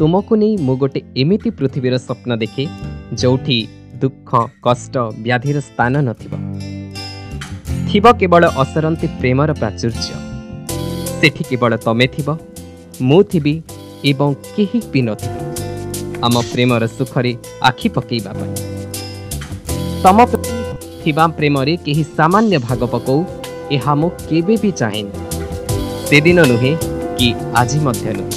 ତୁମକୁ ନେଇ ମୁଁ ଗୋଟେ ଏମିତି ପୃଥିବୀର ସ୍ୱପ୍ନ ଦେଖେ ଯେଉଁଠି ଦୁଃଖ କଷ୍ଟ ବ୍ୟାଧିର ସ୍ଥାନ ନଥିବ ଥିବ କେବଳ ଅସରନ୍ତି ପ୍ରେମର ପ୍ରାଚୁର୍ଯ୍ୟ ସେଠି କେବଳ ତମେ ଥିବ ମୁଁ ଥିବି ଏବଂ କେହି ବି ନଥିବ ଆମ ପ୍ରେମର ସୁଖରେ ଆଖି ପକେଇବା ପାଇଁ ତମ ଥିବା ପ୍ରେମରେ କେହି ସାମାନ୍ୟ ଭାଗ ପକାଉ ଏହା ମୁଁ କେବେ ବି ଚାହେଁନି ସେଦିନ ନୁହେଁ କି ଆଜି ମଧ୍ୟ ନୁହେଁ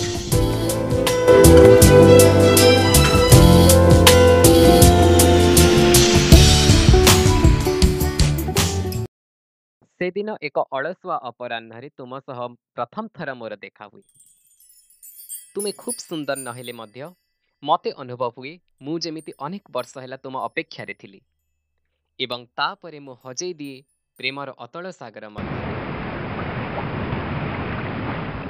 दिन एक तुम अपराहले प्रथम थर म देखाहु तुमे खुब सुन्दर नहे मे म अनेक वर्ष होला तुम अपेक्षा ठिक एउ हजे प्रेम प्रेमर अतल सगरमा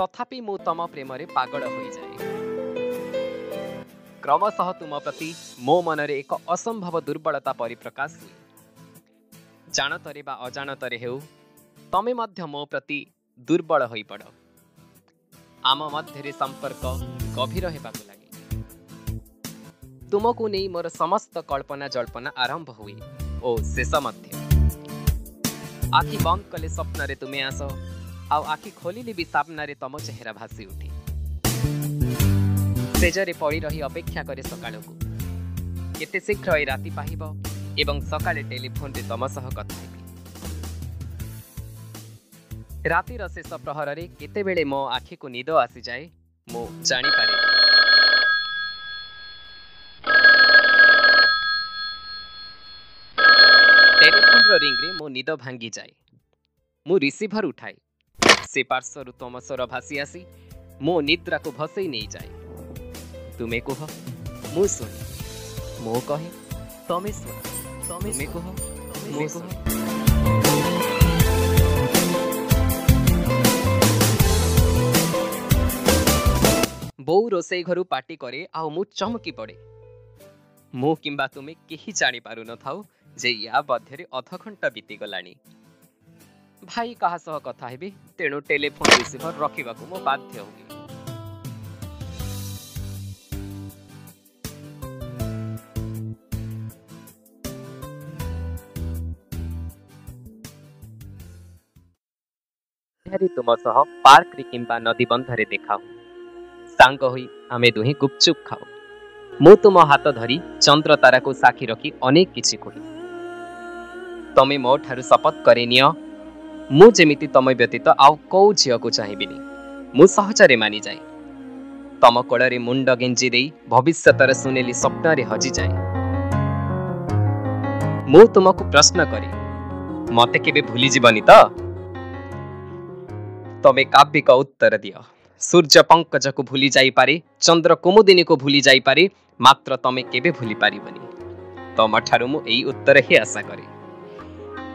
तथापि म तम प्रेमरे पागड होइ जाए क्रमशः तुम प्रति मो मन एक असंभव दुर्बलता परिप्रकाश हुए जानतरे बा अजानतरे हेउ तमे मध्य मो प्रति दुर्बल होइ पड़ आम मध्य रे संपर्क गभीर हेबा को लागे तुम नै मोर समस्त कल्पना जल्पना आरंभ हुए ओ शेष मध्य आखि बंद कले सपना रे तुमे आसो ଆଉ ଆଖି ଖୋଲିଲେ ବି ସାମ୍ନାରେ ତମ ଚେହେରା ଭାସି ଉଠେ ସେଜରେ ପଡ଼ି ରହି ଅପେକ୍ଷା କରେ ସକାଳକୁ କେତେ ଶୀଘ୍ର ଏ ରାତି ପାହିବ ଏବଂ ସକାଳେ ଟେଲିଫୋନରେ ତମ ସହ କଥା ହେବି ରାତିର ଶେଷ ପ୍ରହରରେ କେତେବେଳେ ମୋ ଆଖିକୁ ନିଦ ଆସିଯାଏ ମୁଁ ଜାଣିପାରେ ଟେଲିଫୋନର ରିଙ୍ଗରେ ମୋ ନିଦ ଭାଙ୍ଗିଯାଏ ମୁଁ ରିସିଭର ଉଠାଏ ସେ ପାର୍ଶ୍ୱରୁ ତମ ସ୍ୱର ଭାସି ଆସି ମୋ ନିଦ୍ରାକୁ ଭସେଇ ନେଇଯାଏ ତୁମେ କୁହ ମୁଁ ଶୁଣେ ମୁଁ କହେ ତମେ ଶୁଣ ତମେ କୁହ ମୁଁ କୁହ ବୋଉ ରୋଷେଇ ଘରୁ ପାଟି କରେ ଆଉ ମୁଁ ଚମକି ପଡ଼େ ମୁଁ କିମ୍ବା ତୁମେ କେହି ଜାଣିପାରୁନଥାଉ ଯେ ୟା ମଧ୍ୟରେ ଅଧଘଣ୍ଟା ବିତିଗଲାଣି ଭାଇ କାହା ସହ କଥା ହେବି ତେଣୁ ଟେଲିଫୋନ୍ ରିସିଭର ରଖିବାକୁ ମୁଁ ବାଧ୍ୟ ହୁଏ ତୁମ ସହ ପାର୍କରେ କିମ୍ବା ନଦୀବନ୍ଧରେ ଦେଖାଉ ସାଙ୍ଗ ହୋଇ ଆମେ ଦୁହେଁ ଗୁପଚୁପ୍ ଖାଉ ମୁଁ ତୁମ ହାତ ଧରି ଚନ୍ଦ୍ର ତାରାକୁ ସାକ୍ଷୀ ରଖି ଅନେକ କିଛି କୁହେ ତମେ ମୋ ଠାରୁ ଶପଥ କରେ ନିଅ मु जेमिति तमै व्यतीत आउँ झिबिनी म सहजले मानिजाए त मोडले मुड गेन्जि भविष्य हजि जाय मु तुमको प्रश्न करे मते केबे भुली ताविक उत्तर दियो सूर्य को भुली चन्द्र को भुली केबे भुली मु एई उत्तर करी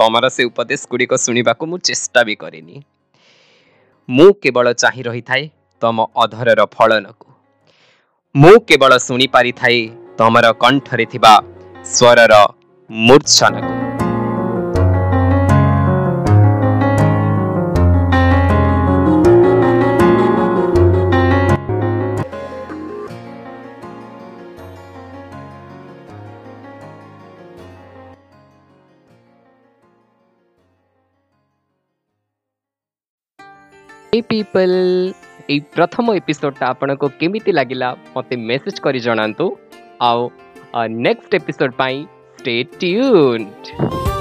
ତମର ସେ ଉପଦେଶ ଗୁଡ଼ିକ ଶୁଣିବାକୁ ମୁଁ ଚେଷ୍ଟା ବି କରିନି ମୁଁ କେବଳ ଚାହିଁ ରହିଥାଏ ତମ ଅଧରର ଫଳନକୁ ମୁଁ କେବଳ ଶୁଣିପାରିଥାଏ ତମର କଣ୍ଠରେ ଥିବା ସ୍ୱରର ମୂର୍ଚ୍ଛନକୁ हाय पीपल ए प्रथम एपिसोड टा आपन को केमिति लागिला मते मेसेज करी जणांतु आउ नेक्स्ट एपिसोड पाई स्टे ट्यून्ड